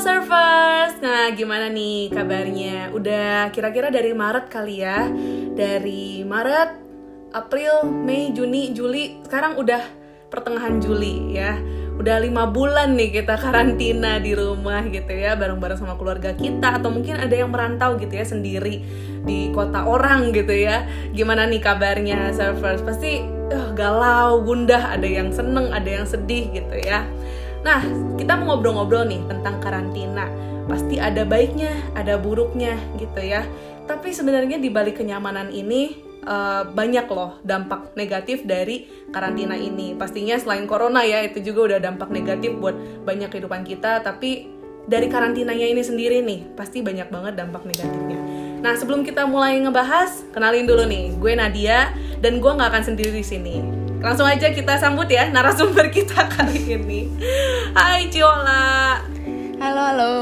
surfers, nah gimana nih kabarnya? Udah kira-kira dari Maret kali ya? Dari Maret, April, Mei, Juni, Juli, sekarang udah pertengahan Juli ya. Udah lima bulan nih kita karantina di rumah gitu ya, bareng-bareng sama keluarga kita atau mungkin ada yang merantau gitu ya sendiri di kota orang gitu ya. Gimana nih kabarnya surfers? Pasti uh, galau, gundah, ada yang seneng, ada yang sedih gitu ya. Nah, kita mau ngobrol-ngobrol nih tentang karantina. Pasti ada baiknya, ada buruknya gitu ya. Tapi sebenarnya di balik kenyamanan ini uh, banyak loh dampak negatif dari karantina ini. Pastinya selain corona ya, itu juga udah dampak negatif buat banyak kehidupan kita, tapi dari karantinanya ini sendiri nih, pasti banyak banget dampak negatifnya. Nah, sebelum kita mulai ngebahas, kenalin dulu nih, gue Nadia dan gue nggak akan sendiri di sini langsung aja kita sambut ya narasumber kita kali ini. Hai Ciola. Halo halo.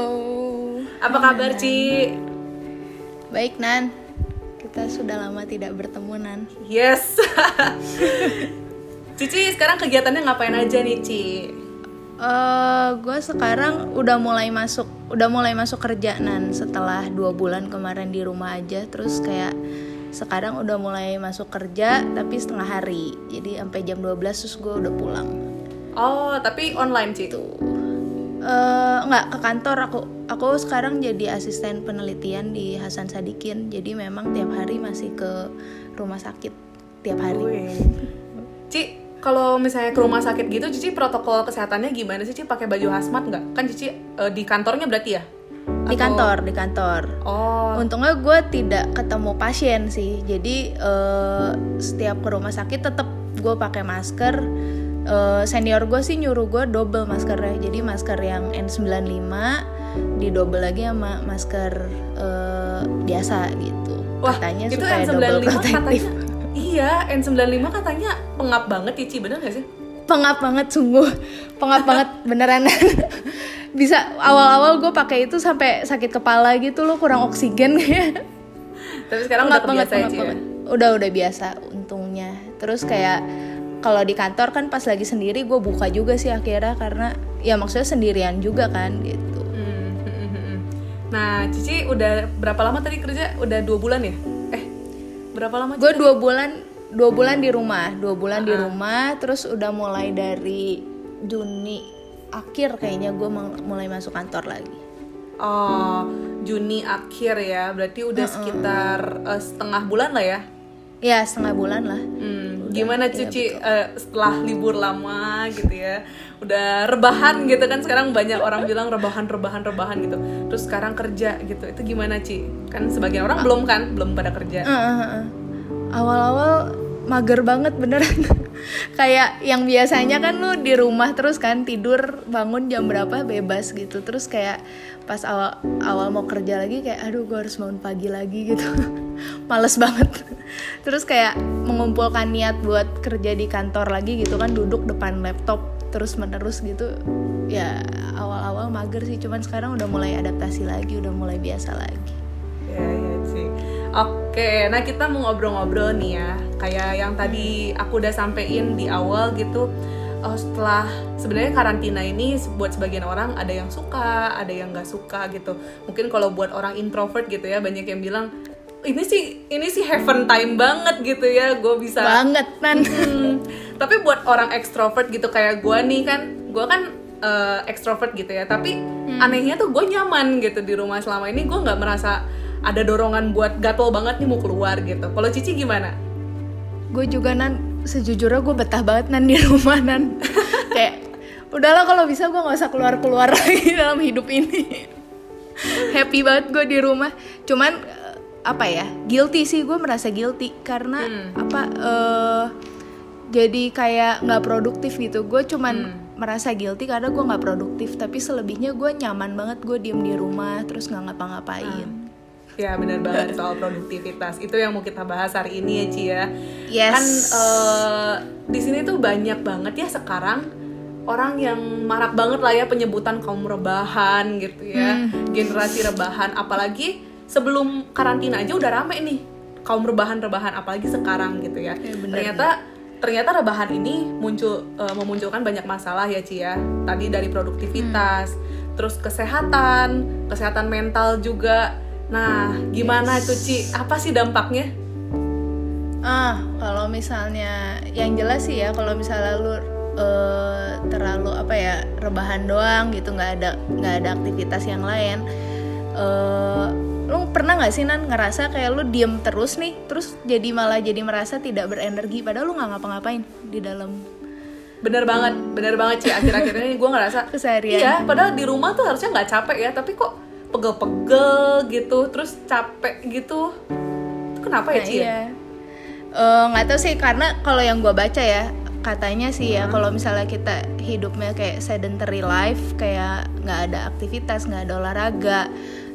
Apa kabar Ci? Baik Nan. Kita sudah lama tidak bertemu Nan. Yes. Cici sekarang kegiatannya ngapain aja nih Ci? Uh, gue sekarang udah mulai masuk udah mulai masuk kerja nan setelah dua bulan kemarin di rumah aja terus kayak sekarang udah mulai masuk kerja tapi setengah hari. Jadi sampai jam 12 terus gue udah pulang. Oh tapi online sih? Tuh uh, nggak ke kantor. Aku aku sekarang jadi asisten penelitian di Hasan Sadikin. Jadi memang tiap hari masih ke rumah sakit tiap hari. Ci kalau misalnya ke rumah sakit gitu Cici protokol kesehatannya gimana sih Cici pakai baju hazmat nggak? Kan Cici uh, di kantornya berarti ya di kantor di kantor. Oh. Untungnya gue tidak ketemu pasien sih. Jadi uh, setiap ke rumah sakit tetap gue pakai masker. Uh, senior gue sih nyuruh gue double maskernya. Jadi masker yang N95 di double lagi sama masker uh, biasa gitu. Wah, katanya itu supaya N95 double protektif katanya, iya N95 katanya pengap banget Cici bener gak sih? Pengap banget sungguh. Pengap banget beneran bisa awal-awal gue pakai itu sampai sakit kepala gitu lo kurang oksigen. Tapi sekarang udah banget, biasa ya udah udah biasa untungnya. Terus kayak kalau di kantor kan pas lagi sendiri gue buka juga sih akhirnya karena ya maksudnya sendirian juga kan gitu. Hmm, hmm, hmm, nah Cici udah berapa lama tadi kerja? Udah dua bulan ya? Eh berapa lama gue dua bulan dua bulan di rumah dua bulan uh -huh. di rumah terus udah mulai dari Juni akhir kayaknya gue mulai masuk kantor lagi. Oh, Juni akhir ya, berarti udah -uh. sekitar uh, setengah bulan lah ya? Ya setengah bulan lah. Hmm, gimana iya, cuci ya, uh, setelah libur lama gitu ya? Udah rebahan gitu kan sekarang banyak orang bilang rebahan rebahan rebahan gitu. Terus sekarang kerja gitu, itu gimana Ci? Kan sebagian orang uh, belum kan, belum pada kerja. Uh, uh, uh. Mager banget beneran. Kayak yang biasanya kan lu di rumah terus kan tidur bangun jam berapa bebas gitu. Terus kayak pas awal awal mau kerja lagi kayak aduh gue harus bangun pagi lagi gitu. Males banget. Terus kayak mengumpulkan niat buat kerja di kantor lagi gitu kan duduk depan laptop terus menerus gitu. Ya awal-awal mager sih cuman sekarang udah mulai adaptasi lagi udah mulai biasa lagi. Ya ya sih Oke, nah kita mau ngobrol-ngobrol nih ya. Kayak yang tadi aku udah sampein di awal gitu. Oh, setelah sebenarnya karantina ini buat sebagian orang ada yang suka, ada yang nggak suka gitu. Mungkin kalau buat orang introvert gitu ya banyak yang bilang ini sih ini sih heaven time banget gitu ya gue bisa banget kan hmm, tapi buat orang ekstrovert gitu kayak gue nih kan gue kan uh, ekstrovert gitu ya tapi hmm. anehnya tuh gue nyaman gitu di rumah selama ini gue nggak merasa ada dorongan buat gatel banget nih mau keluar gitu. Kalau Cici gimana? Gue juga nan sejujurnya gue betah banget nan di rumah nan. Kayak udahlah kalau bisa gue nggak usah keluar keluar lagi dalam hidup ini. Happy banget gue di rumah. Cuman eh, apa ya guilty sih gue merasa guilty karena hmm. apa uh, jadi kayak nggak produktif gitu gue cuman hmm. merasa guilty karena gue nggak produktif tapi selebihnya gue nyaman banget gue diem di rumah terus nggak ngapa-ngapain hmm Ya benar banget soal produktivitas itu yang mau kita bahas hari ini ya Ci ya. Yes. Kan uh, di sini tuh banyak banget ya sekarang orang yang marak banget lah ya penyebutan kaum rebahan gitu ya, hmm. generasi rebahan. Apalagi sebelum karantina aja udah rame nih kaum rebahan-rebahan apalagi sekarang gitu ya. ya bener, ternyata ternyata rebahan ini muncul uh, memunculkan banyak masalah ya Ci ya. Tadi dari produktivitas. Hmm terus kesehatan, kesehatan mental juga. Nah, gimana tuh Ci? Apa sih dampaknya? Ah, kalau misalnya yang jelas sih ya, kalau misalnya lu uh, terlalu apa ya rebahan doang gitu, nggak ada nggak ada aktivitas yang lain. Uh, lu pernah nggak sih nan ngerasa kayak lu diem terus nih, terus jadi malah jadi merasa tidak berenergi, padahal lu nggak ngapa-ngapain di dalam bener banget bener banget sih akhir-akhir ini gue ngerasa Keseharian. iya padahal di rumah tuh harusnya nggak capek ya tapi kok pegel-pegel gitu terus capek gitu itu kenapa ya Nah, Ci ya? iya. Eh, nggak tahu sih karena kalau yang gue baca ya katanya sih ya Hmm. kalau misalnya kita hidupnya kayak sedentary life kayak nggak ada aktivitas nggak ada olahraga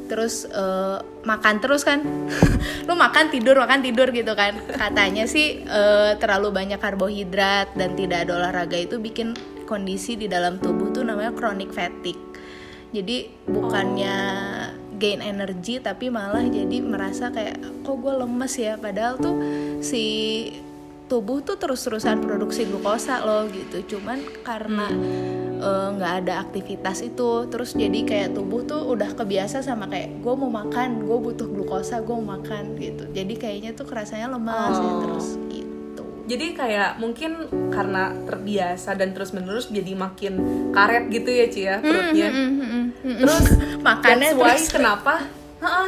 terus eh, makan terus kan lu makan tidur makan tidur gitu kan katanya sih eh, terlalu banyak karbohidrat dan tidak ada olahraga itu bikin kondisi di dalam tubuh tuh namanya chronic fatigue jadi bukannya gain energi tapi malah jadi merasa kayak kok gue lemes ya? Padahal tuh si tubuh tuh terus-terusan produksi glukosa loh gitu. Cuman karena eh, nggak ada aktivitas itu terus jadi kayak tubuh tuh udah kebiasa sama kayak gue mau makan gue butuh glukosa gue mau makan gitu. Jadi kayaknya tuh kerasanya lemas ya Oh. terus gitu jadi kayak mungkin karena terbiasa dan terus menerus jadi makin karet gitu ya Ci ya perutnya terus makannya that's why terus kenapa Ha-ha.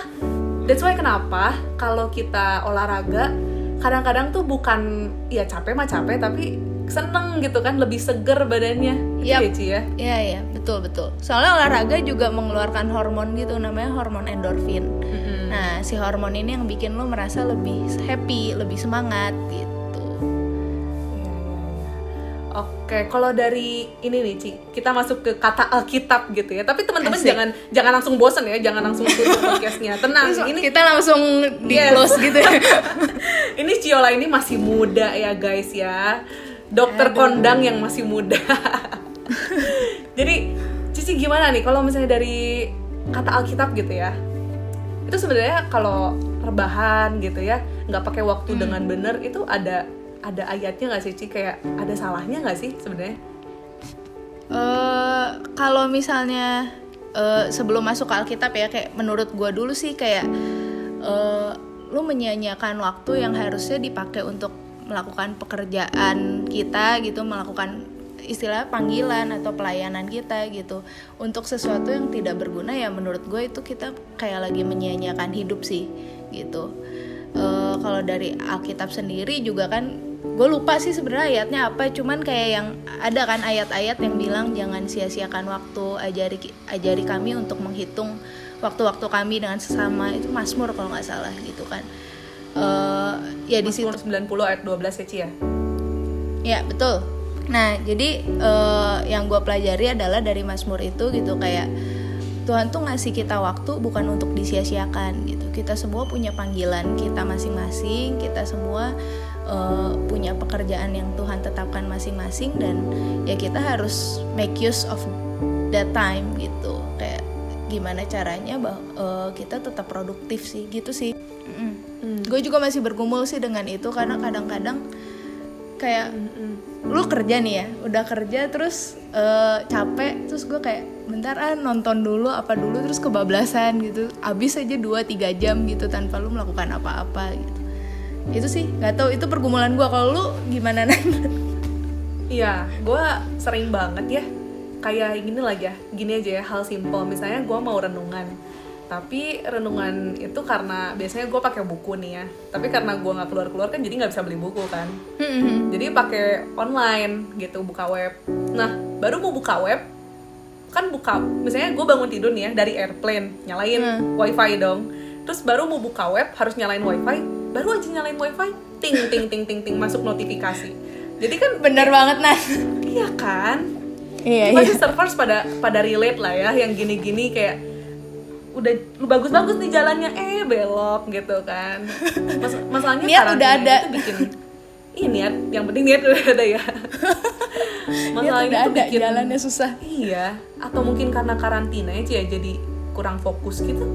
that's why kenapa kalau kita olahraga kadang-kadang tuh bukan ya capek mah capek tapi seneng gitu kan lebih seger badannya gitu Yap. ya Ci ya Iya iya betul betul. Soalnya olahraga juga mengeluarkan hormon gitu namanya hormon endorfin. Mm-mm. Nah si hormon ini yang bikin lo merasa lebih happy, lebih semangat gitu. Oke, kalau dari ini nih, Ci, kita masuk ke kata Alkitab gitu ya. Tapi teman-teman jangan jangan langsung bosen ya, jangan langsung tutup podcastnya. Tenang, Terus ini kita langsung di Yes. close gitu ya. ini Ciola ini masih muda ya guys ya. Dokter kondang yang masih muda. Jadi, Cici gimana nih kalau misalnya dari kata Alkitab gitu ya? Itu sebenarnya kalau rebahan gitu ya, nggak pakai waktu dengan bener itu ada ada ayatnya nggak sih Ci? Kayak ada salahnya nggak sih sebenarnya? Eh, kalau misalnya eh, sebelum masuk ke Alkitab ya kayak menurut gua dulu sih kayak eh, lu menyia-nyiakan waktu yang harusnya dipakai untuk melakukan pekerjaan kita gitu melakukan istilah panggilan atau pelayanan kita gitu untuk sesuatu yang tidak berguna ya menurut gue itu kita kayak lagi menyia-nyiakan hidup sih gitu Eh, kalau dari Alkitab sendiri juga kan gue lupa sih sebenarnya ayatnya apa cuman kayak yang ada kan ayat-ayat yang bilang jangan sia-siakan waktu ajari ajari kami untuk menghitung waktu-waktu kami dengan sesama itu Mazmur kalau nggak salah gitu kan Eh, ya di situ Mazmur 90 ayat 12 ya Ci ya? Ya betul. Nah jadi eh, yang gue pelajari adalah dari Mazmur itu gitu kayak Tuhan tuh ngasih kita waktu bukan untuk disia-siakan gitu. Kita semua punya panggilan kita masing-masing. Kita semua eh, punya pekerjaan yang Tuhan tetapkan masing-masing dan ya kita harus make use of that time gitu. Kayak gimana caranya bah eh, kita tetap produktif sih gitu sih. Mm-mm. Hmm. Gue juga masih bergumul sih dengan itu karena kadang-kadang kayak lu kerja nih ya udah kerja terus eh, capek terus gue kayak bentar ah nonton dulu apa dulu terus kebablasan gitu abis aja 2-3 jam gitu tanpa lu melakukan apa-apa gitu itu sih nggak tahu itu pergumulan gue kalau lu gimana nan Iya, gue sering banget ya kayak gini lagi ya, gini aja ya hal simple. Misalnya gue mau renungan, tapi renungan itu karena biasanya gue pakai buku nih ya. Tapi karena gue nggak keluar keluar kan, jadi nggak bisa beli buku kan. Jadi pakai online gitu, buka web. Nah, baru mau buka web, kan buka, misalnya gue bangun tidur nih ya dari airplane, nyalain wifi dong. Terus baru mau buka web harus nyalain wifi, baru aja nyalain wifi, ting ting ting ting ting masuk notifikasi. Jadi kan bener banget nan Iya kan? iya Pasti servers pada pada relate lah ya yang gini-gini kayak udah lu bagus-bagus nih jalannya eh belok gitu kan. Mas- masalahnya Niat udah ada. itu bikin Ih niat, yang penting niat udah ada ya. Masalahnya udah tuh ada bikin jalannya susah Iya, atau mungkin karena karantina Ci, ya jadi kurang fokus gitu.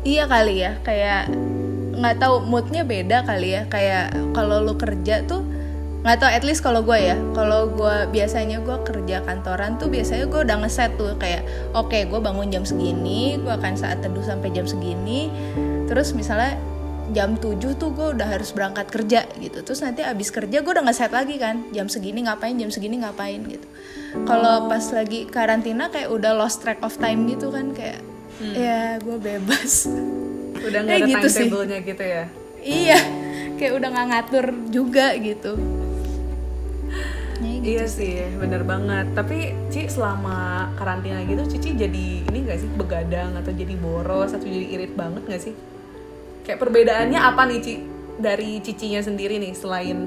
Iya kali ya, kayak nggak tahu moodnya beda kali ya. Kayak kalau lu kerja tuh nggak tau at least kalau gue ya. Kalau gue biasanya gue kerja kantoran tuh biasanya gue udah ngeset tuh. Kayak oke okay, gue bangun jam segini gue akan saat teduh sampai jam segini. Terus misalnya jam 7 tuh gue udah harus berangkat kerja gitu. Terus nanti abis kerja gue udah ngeset lagi kan. Jam segini ngapain jam segini ngapain gitu. Kalau pas lagi karantina kayak udah lost track of time gitu kan kayak hmm. ya gue bebas udah nggak ada gitu timetable-nya gitu ya iya kayak udah nggak ngatur juga gitu Ya, gitu iya sih, bener banget. Tapi Ci selama karantina gitu, Cici jadi ini gak sih begadang atau jadi boros atau jadi irit banget gak sih? Kayak perbedaannya apa nih Ci dari Cicinya sendiri nih selain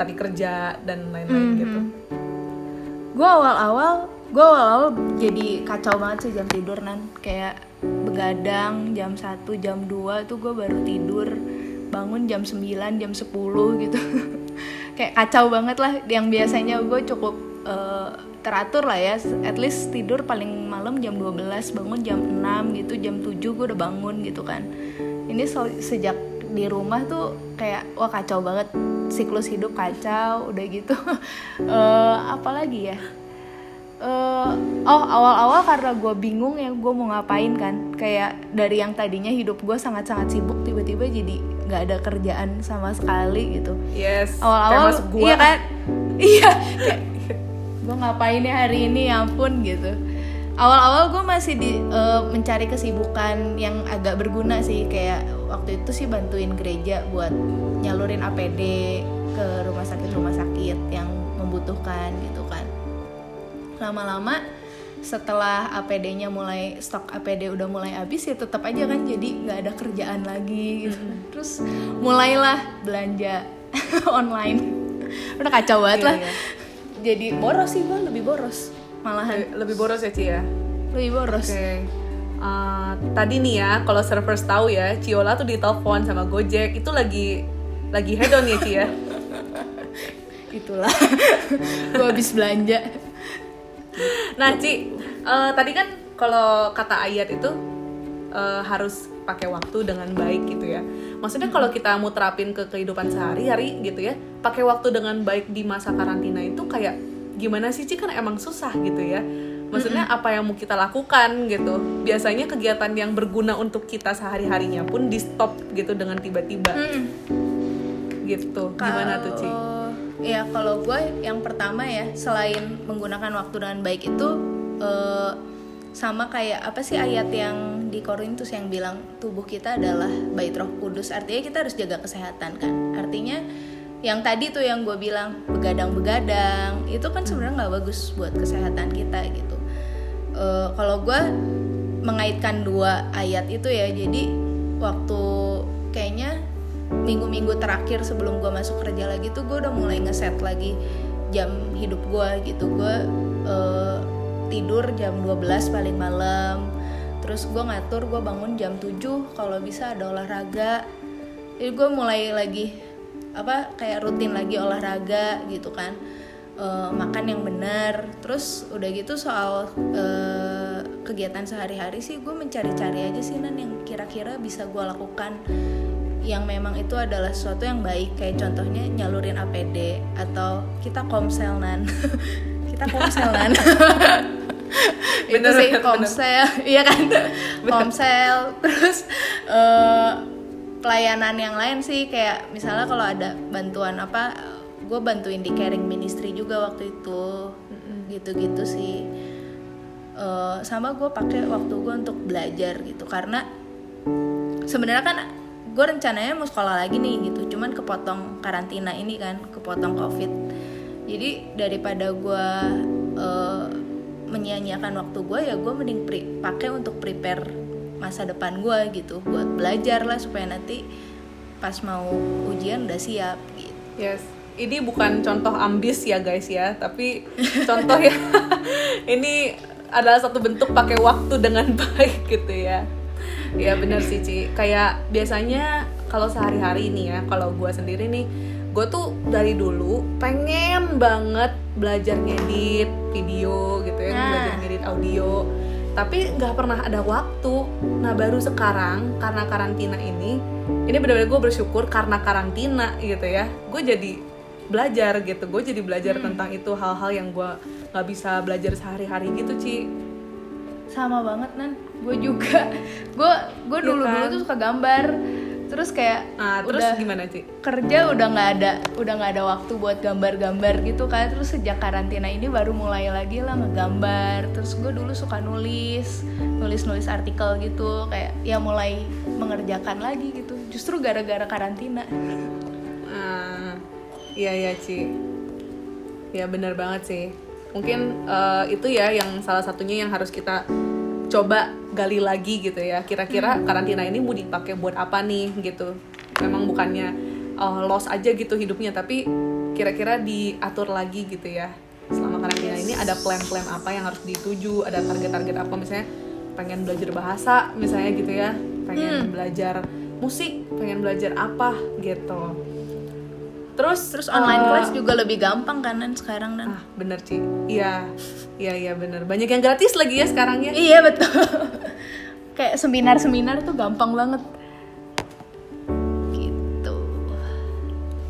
tadi kerja dan lain-lain mm -hmm. gitu? Gue awal-awal, gue awal-awal jadi kacau banget sih jam tidur nan kayak begadang jam 1, jam 2 tuh gue baru tidur. Bangun jam 9, jam 10 gitu. Kayak kacau banget lah. Yang biasanya gue cukup uh, teratur lah ya. At least tidur paling malam jam 12 bangun jam 6 gitu jam 7 gue udah bangun gitu kan. Ini so, sejak di rumah tuh kayak wah kacau banget. Siklus hidup kacau udah gitu. Uh, apalagi ya uh, oh awal-awal karena gue bingung ya gue mau ngapain kan. Kayak dari yang tadinya hidup gue sangat-sangat sibuk tiba-tiba jadi nggak ada kerjaan sama sekali gitu. Yes awal-awal iya kan? Iya kayak gue ngapain ya hari ini? Ya ampun gitu. Awal-awal gue masih di uh, mencari kesibukan yang agak berguna sih. Kayak waktu itu sih bantuin gereja buat nyalurin APD ke rumah sakit rumah sakit yang membutuhkan gitu lama-lama setelah APD-nya mulai stok APD udah mulai habis ya tetap aja kan jadi nggak ada kerjaan lagi gitu. Terus mulailah belanja online. udah kacau banget iya, lah. Iya. Jadi boros sih gue lebih boros malahan. Lebih boros ya Ci ya? Lebih boros. Oke. Okay. Uh, eh, tadi nih ya, kalau servers tahu ya, Ciola tuh ditelepon sama Gojek itu lagi lagi head on ya Ci ya. Itulah. gue habis belanja nah Ci uh, tadi kan kalau kata ayat itu uh, harus pakai waktu dengan baik gitu ya. Maksudnya kalau kita mau terapin ke kehidupan sehari-hari gitu ya pakai waktu dengan baik di masa karantina itu kayak gimana sih Ci? Kan emang susah gitu ya. Maksudnya apa yang mau kita lakukan gitu. Biasanya kegiatan yang berguna untuk kita sehari harinya pun di stop gitu dengan tiba-tiba. Mm. gitu. Gimana tuh Ci? Ya kalau gue yang pertama ya selain menggunakan waktu dengan baik itu uh, sama kayak apa sih ayat yang di Korintus yang bilang tubuh kita adalah bait Roh Kudus. Artinya kita harus jaga kesehatan kan? Artinya yang tadi tuh yang gue bilang begadang-begadang itu kan sebenarnya nggak bagus buat kesehatan kita gitu. Uh, kalau gue mengaitkan dua ayat itu ya jadi waktu kayaknya minggu-minggu terakhir sebelum gue masuk kerja lagi tuh gue udah mulai ngeset lagi jam hidup gue gitu. Gue uh, tidur jam 12 paling malam. Terus gue ngatur gue bangun jam 7 kalau bisa ada olahraga. Jadi gue mulai lagi apa kayak rutin lagi olahraga gitu kan. Uh, makan yang benar. Terus udah gitu soal uh, kegiatan sehari-hari sih gue mencari-cari aja sih nan yang kira-kira bisa gue lakukan yang memang itu adalah sesuatu yang baik kayak contohnya nyalurin APD atau kita komselnan. Kita komselnan. Itu sih komsel iya kan? Komsel terus uh, pelayanan yang lain sih kayak misalnya kalau ada bantuan apa gue bantuin di caring ministry juga waktu itu. Gitu-gitu sih. Uh, sama gue pakai waktu gue untuk belajar gitu karena sebenarnya kan gue rencananya mau sekolah lagi nih gitu. Cuman kepotong karantina ini kan kepotong covid. Jadi daripada gue uh, menyia-nyiakan waktu gue ya gue mending pakai untuk prepare masa depan gue gitu. Buat belajar lah supaya nanti pas mau ujian udah siap gitu. Yes. Ini bukan contoh ambis ya guys ya. Tapi contoh ya. Ini adalah satu bentuk pakai waktu dengan baik gitu ya Iya bener sih Ci. Kayak biasanya kalau sehari-hari ini ya kalau gue sendiri nih gue tuh dari dulu pengen banget belajar ngedit video gitu ya nah. belajar ngedit audio. Tapi nggak pernah ada waktu. Nah baru sekarang karena karantina ini ini benar-benar gue bersyukur karena karantina gitu ya gue jadi belajar gitu. Gue jadi belajar tentang itu hal-hal yang gue nggak bisa belajar sehari-hari gitu Ci sama banget nan. Gue juga. Gue gue Iya dulu dulu kan? tuh suka gambar. Terus kayak nah terus udah gimana Ci? kerja udah nggak ada udah nggak ada waktu buat gambar-gambar gitu kan. Terus sejak karantina ini baru mulai lagi lah ngegambar. Terus gue dulu suka nulis nulis nulis artikel gitu. Kayak ya mulai mengerjakan lagi gitu. Justru gara-gara karantina. Ah, iya iya Ci. Ya benar banget sih. Mungkin eh, itu ya yang salah satunya yang harus kita coba gali lagi gitu ya. Kira-kira karantina ini mau dipakai buat apa nih gitu. Memang bukannya eh, loss aja gitu hidupnya, tapi kira-kira diatur lagi gitu ya. Selama karantina ini ada plan-plan apa yang harus dituju, ada target-target apa misalnya pengen belajar bahasa misalnya gitu ya, pengen belajar musik, pengen belajar apa gitu. Terus terus online eh, class juga lebih gampang kan Nan, sekarang nan Ah, bener Ci. Iya. Iya, iya bener. Banyak yang gratis lagi ya sekarang ya. iya betul kayak seminar-seminar tuh gampang banget gitu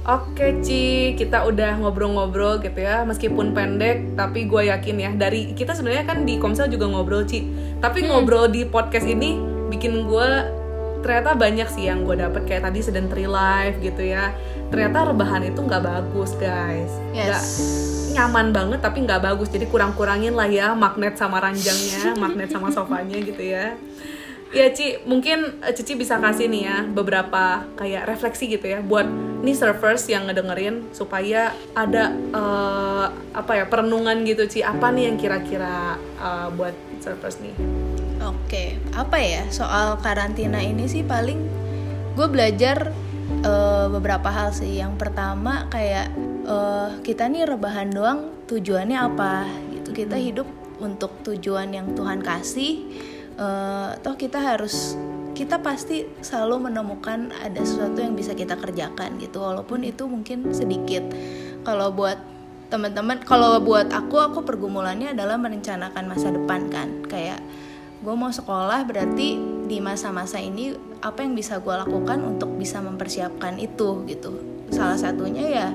Oke Ci, kita udah ngobrol-ngobrol gitu ya. Meskipun pendek, tapi gue yakin ya dari kita sebenarnya kan di Komsel juga ngobrol Ci. Tapi ngobrol di podcast ini bikin gue ternyata banyak sih yang gue dapet kayak tadi sedentary life gitu ya. Ternyata rebahan itu nggak bagus guys. Nggak- yes. nyaman banget tapi nggak bagus. Jadi kurang-kurangin lah ya magnet sama ranjangnya magnet sama sofanya gitu ya. Ya Ci. Mungkin eh, Cici bisa kasih nih ya beberapa kayak refleksi gitu ya buat nih surfers yang ngedengerin supaya ada eh, apa ya perenungan gitu Ci. Apa nih yang kira-kira eh, buat surfers nih? Oke, apa ya? Soal karantina ini sih paling gue belajar eh, beberapa hal sih. Yang pertama kayak eh, kita nih rebahan doang tujuannya apa gitu. Kita hidup untuk tujuan yang Tuhan kasih. Eh, toh kita harus kita pasti selalu menemukan ada sesuatu yang bisa kita kerjakan gitu walaupun itu mungkin sedikit kalau buat teman-teman kalau buat aku aku pergumulannya adalah merencanakan masa depan kan kayak gue mau sekolah berarti di masa-masa ini apa yang bisa gue lakukan untuk bisa mempersiapkan itu gitu. Salah satunya ya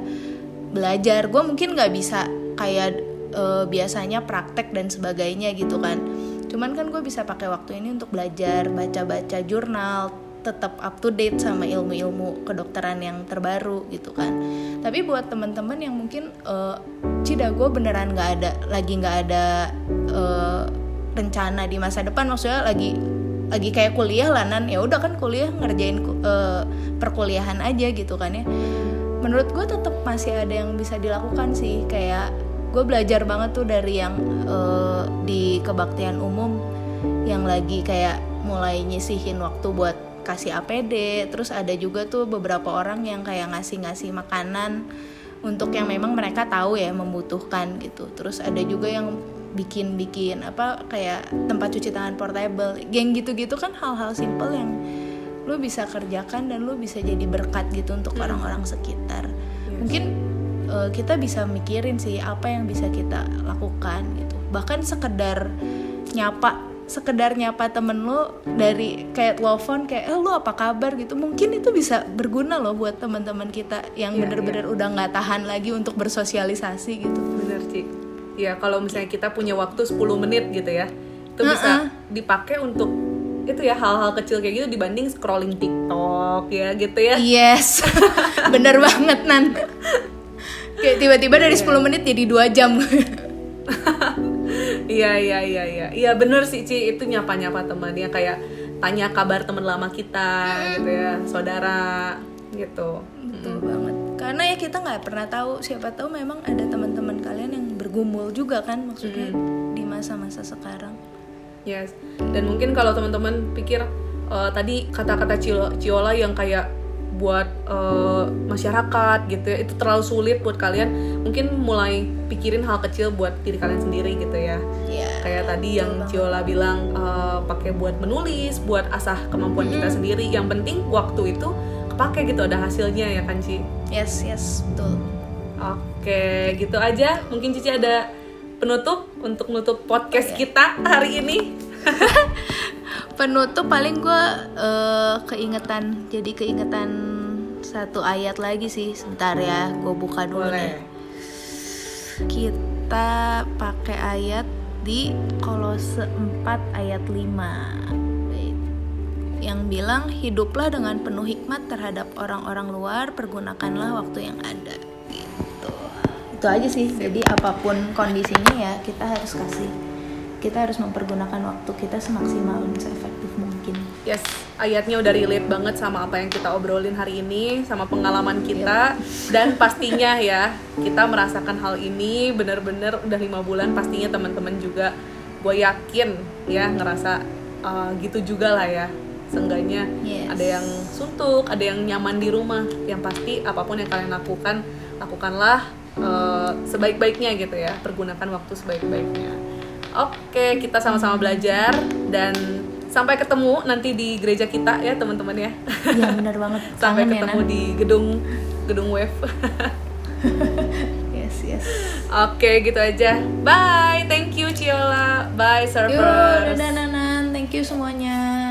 belajar. Gue mungkin nggak bisa kayak eh, biasanya praktek dan sebagainya gitu kan. Cuman kan gue bisa pakai waktu ini untuk belajar baca-baca jurnal tetap up to date sama ilmu-ilmu kedokteran yang terbaru gitu kan. Tapi buat teman-teman yang mungkin eh, cida gue beneran nggak ada lagi nggak ada eh, rencana di masa depan maksudnya lagi lagi kayak kuliah lah nan. Ya udah kan kuliah ngerjain eh, perkuliahan aja gitu kan ya. Menurut gue tetap masih ada yang bisa dilakukan sih. Kayak gue belajar banget tuh dari yang eh, di kebaktian umum. Yang lagi kayak mulai nyisihin waktu buat kasih APD terus ada juga tuh beberapa orang yang kayak ngasih-ngasih makanan untuk yang memang mereka tahu ya membutuhkan gitu. Terus ada juga yang bikin-bikin apa kayak tempat cuci tangan portable. Geng gitu-gitu kan hal-hal simple yang lu bisa kerjakan dan lu bisa jadi berkat gitu untuk orang-orang sekitar. Mungkin eh, kita bisa mikirin sih apa yang bisa kita lakukan gitu. Bahkan sekedar nyapa sekedar nyapa temen lu dari kayak telepon kayak eh lu apa kabar? gitu. Mungkin itu bisa berguna loh buat teman-teman kita yang Iya, bener-bener udah nggak tahan lagi untuk bersosialisasi gitu. Bener Ci ya kalau misalnya kita punya waktu 10 menit gitu ya itu bisa dipakai untuk itu ya hal-hal kecil kayak gitu dibanding scrolling TikTok ya gitu ya. Yes, bener banget Nan. Kayak tiba-tiba dari 10 menit jadi dua jam. Iya iya iya iya. Iya bener sih Ci. Itu nyapa nyapa teman ya kayak tanya kabar teman lama kita gitu ya saudara gitu Betul banget. Karena ya kita nggak pernah tahu siapa tahu memang ada teman-teman kalian yang bergumul juga kan maksudnya di masa-masa sekarang. yes dan mungkin kalau teman-teman pikir eh, tadi kata-kata Cio- Ciola yang kayak buat eh, masyarakat gitu ya itu terlalu sulit buat kalian mungkin mulai pikirin hal kecil buat diri kalian sendiri gitu ya Iya. kayak tadi yang Ciola bilang eh, pakai buat menulis, buat asah kemampuan kita sendiri. Yang penting waktu itu kepake gitu ada hasilnya ya kan Ci. Yes, yes, betul. Oke, gitu aja. Mungkin Cici ada penutup untuk nutup podcast kita hari ini. Penutup paling gue keingetan, jadi keingetan satu ayat lagi sih. Sebentar ya, gue buka dulu Boleh. nih. Kita pakai ayat di Kolose 4 ayat 5 yang bilang hiduplah dengan penuh hikmat terhadap orang-orang luar, pergunakanlah waktu yang ada. Gitu. Itu aja sih. Jadi apa pun kondisinya ya kita harus kasih. Kita harus mempergunakan waktu kita semaksimal dan seefektif mungkin. Yes, ayatnya udah relate banget sama apa yang kita obrolin hari ini, sama pengalaman kita, dan pastinya ya kita merasakan hal ini bener-bener udah lima bulan. Pastinya teman-teman juga, gue yakin ya ngerasa uh, gitu juga lah ya. Seenggaknya Yes. ada yang suntuk, ada yang nyaman di rumah. Yang pasti apa pun yang kalian lakukan, lakukanlah uh, sebaik-baiknya gitu ya. Pergunakan waktu sebaik-baiknya. Oke, kita sama-sama belajar dan sampai ketemu nanti di gereja kita ya teman-teman ya. Iya benar banget. sampai ya, ketemu Nan? di gedung gedung wave. Yes, yes. Oke, gitu aja. Bye. Thank you Ciola. Bye Yuk, servers. dadah Nanan. Thank you semuanya.